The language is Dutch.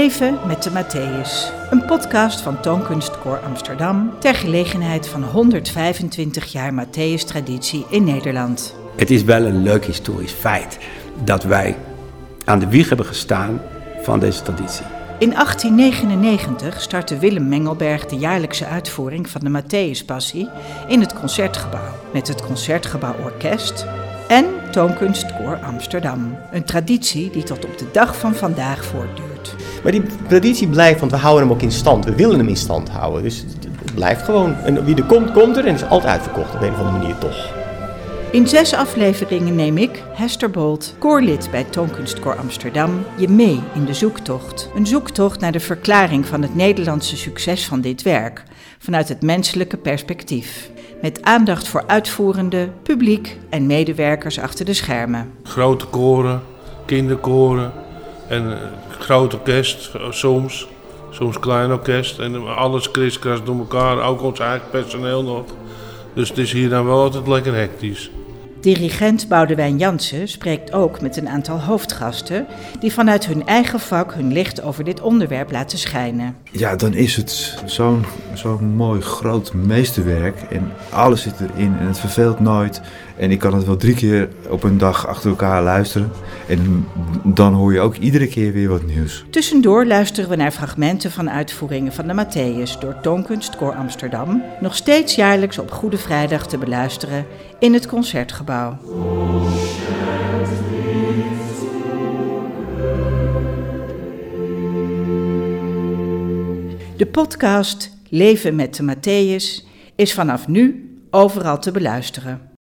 Leven met de Matthäus. Een podcast van Toonkunstkoor Amsterdam ter gelegenheid van 125 jaar Matthäus-traditie in Nederland. Het is wel een leuk historisch feit dat wij aan de wieg hebben gestaan van deze traditie. In 1899 startte Willem Mengelberg de jaarlijkse uitvoering van de Matthäuspassie in het Concertgebouw met het Concertgebouw Orkest en Toonkunstkoor Amsterdam. Een traditie die tot op de dag van vandaag voortduurt. Maar die traditie blijft, want we houden hem ook in stand. We willen hem in stand houden. Dus het blijft gewoon. En wie er komt, komt er en is altijd uitverkocht op een of andere manier toch. In zes afleveringen neem ik, Hester Bolt, koorlid bij Toonkunstkoor Amsterdam, je mee in de zoektocht. Een zoektocht naar de verklaring van het Nederlandse succes van dit werk, vanuit het menselijke perspectief. Met aandacht voor uitvoerende, publiek en medewerkers achter de schermen. Grote koren, kinderkoren en eh, groot orkest eh, soms. Soms klein orkest en alles kriskras door elkaar, ook ons eigen personeel nog. Dus het is hier dan wel altijd lekker hectisch. Dirigent Boudewijn Jansen spreekt ook met een aantal hoofdgasten die vanuit hun eigen vak hun licht over dit onderwerp laten schijnen. Ja, dan is het zo'n zo'n mooi groot meesterwerk en alles zit erin en het verveelt nooit. En ik kan het wel drie keer op een dag achter elkaar luisteren en dan hoor je ook iedere keer weer wat nieuws. Tussendoor luisteren we naar fragmenten van uitvoeringen van de Matthäus door Toonkunstkoor Amsterdam, nog steeds jaarlijks op Goede Vrijdag te beluisteren in het Concertgebouw. De podcast Leven met de Matthäus is vanaf nu overal te beluisteren.